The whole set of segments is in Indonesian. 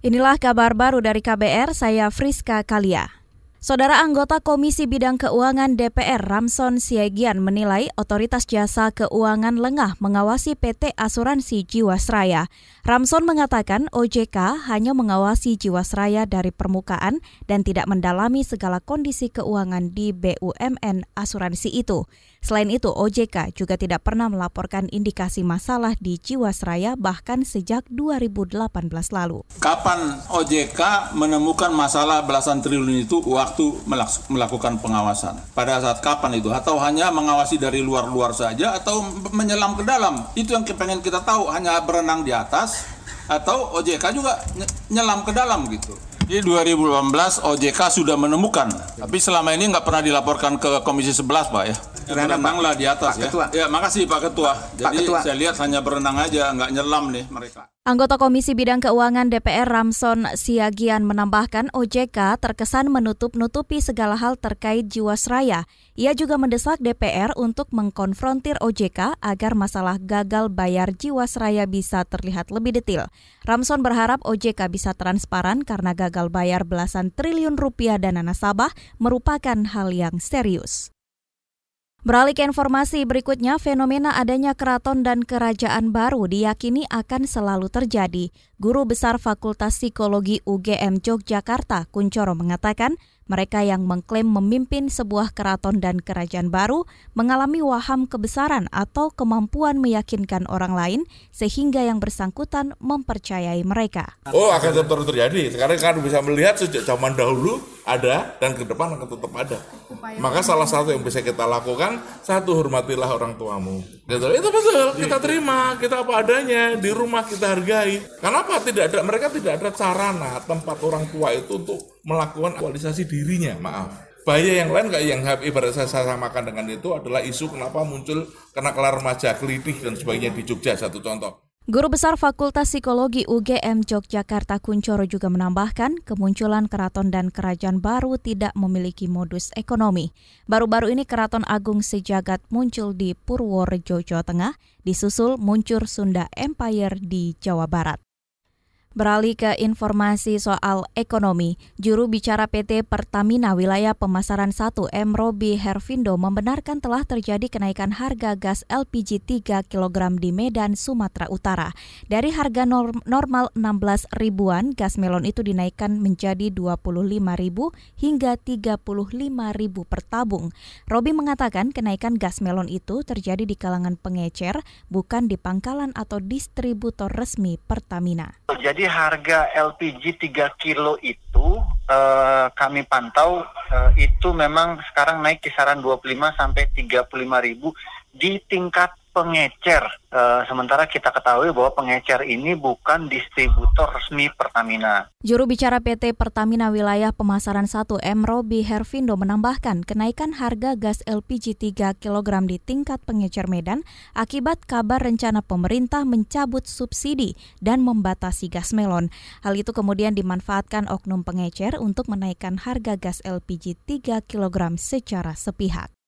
Inilah kabar baru dari KBR, saya Friska Kalia. Saudara anggota Komisi Bidang Keuangan DPR Ramson Siagian menilai otoritas jasa keuangan lengah mengawasi PT Asuransi Jiwasraya. Ramson mengatakan OJK hanya mengawasi Jiwasraya dari permukaan dan tidak mendalami segala kondisi keuangan di BUMN asuransi itu. Selain itu, OJK juga tidak pernah melaporkan indikasi masalah di Jiwasraya bahkan sejak 2018 lalu. Kapan OJK menemukan masalah belasan triliun itu waktu melakukan pengawasan? Pada saat kapan itu? Atau hanya mengawasi dari luar-luar saja atau menyelam ke dalam? Itu yang pengen kita tahu, hanya berenang di atas atau OJK juga nyelam ke dalam gitu. Jadi 2018 OJK sudah menemukan, tapi selama ini nggak pernah dilaporkan ke Komisi 11 Pak ya. Berenanglah di atas Pak ya. Ketua. Ya makasih Pak Ketua. Jadi Ketua. saya lihat hanya berenang aja, nggak nyelam nih mereka. Anggota Komisi Bidang Keuangan DPR Ramson Siagian menambahkan OJK terkesan menutup-nutupi segala hal terkait Jiwasraya. Ia juga mendesak DPR untuk mengkonfrontir OJK agar masalah gagal bayar Jiwasraya bisa terlihat lebih detail. Ramson berharap OJK bisa transparan karena gagal bayar belasan triliun rupiah dana nasabah merupakan hal yang serius. Beralih ke informasi berikutnya, fenomena adanya keraton dan kerajaan baru diyakini akan selalu terjadi. Guru Besar Fakultas Psikologi UGM Yogyakarta, Kuncoro mengatakan, mereka yang mengklaim memimpin sebuah keraton dan kerajaan baru mengalami waham kebesaran atau kemampuan meyakinkan orang lain sehingga yang bersangkutan mempercayai mereka. Oh akan tetap terjadi. Sekarang kan bisa melihat sejak zaman dahulu ada dan ke depan akan tetap ada. Maka salah satu yang bisa kita lakukan satu hormatilah orang tuamu. Gitu. Itu betul. Kita terima, kita apa adanya di rumah kita hargai. Kenapa tidak ada mereka tidak ada sarana tempat orang tua itu untuk melakukan aktualisasi dirinya, maaf. Bahaya yang lain kayak yang ibarat saya samakan dengan itu adalah isu kenapa muncul kena kelar remaja, kelitih dan sebagainya di Jogja, satu contoh. Guru Besar Fakultas Psikologi UGM Yogyakarta Kuncoro juga menambahkan kemunculan keraton dan kerajaan baru tidak memiliki modus ekonomi. Baru-baru ini Keraton Agung Sejagat muncul di Purworejo, Jawa Tengah, disusul muncul Sunda Empire di Jawa Barat. Beralih ke informasi soal ekonomi, juru bicara PT Pertamina Wilayah Pemasaran 1 M. Robi Hervindo membenarkan telah terjadi kenaikan harga gas LPG 3 kg di Medan, Sumatera Utara. Dari harga norm normal 16 ribuan, gas melon itu dinaikkan menjadi 25 ribu hingga 35 ribu per tabung. Robi mengatakan kenaikan gas melon itu terjadi di kalangan pengecer, bukan di pangkalan atau distributor resmi Pertamina. Jadi jadi harga LPG 3 kilo itu uh, kami pantau uh, itu memang sekarang naik kisaran 25 sampai 35 ribu di tingkat pengecer. Uh, sementara kita ketahui bahwa pengecer ini bukan distributor resmi Pertamina. Juru bicara PT Pertamina Wilayah Pemasaran 1 M. Robi Hervindo menambahkan kenaikan harga gas LPG 3 kg di tingkat pengecer Medan akibat kabar rencana pemerintah mencabut subsidi dan membatasi gas melon. Hal itu kemudian dimanfaatkan oknum pengecer untuk menaikkan harga gas LPG 3 kg secara sepihak.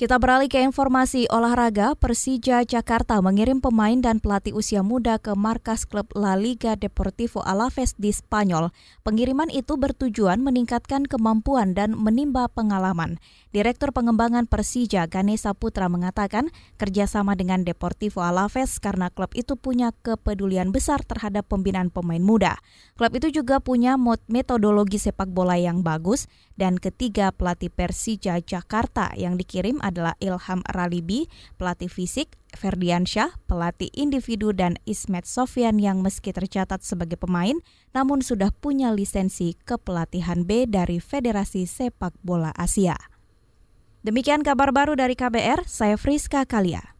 Kita beralih ke informasi olahraga. Persija Jakarta mengirim pemain dan pelatih usia muda ke markas klub La Liga Deportivo Alaves di Spanyol. Pengiriman itu bertujuan meningkatkan kemampuan dan menimba pengalaman. Direktur Pengembangan Persija Ganesa Putra mengatakan kerjasama dengan Deportivo Alaves karena klub itu punya kepedulian besar terhadap pembinaan pemain muda. Klub itu juga punya metodologi sepak bola yang bagus dan ketiga pelatih Persija Jakarta yang dikirim adalah Ilham Ralibi, pelatih fisik, Ferdiansyah, pelatih individu dan Ismet Sofian yang meski tercatat sebagai pemain, namun sudah punya lisensi kepelatihan B dari Federasi Sepak Bola Asia. Demikian kabar baru dari KBR, saya Friska Kalia.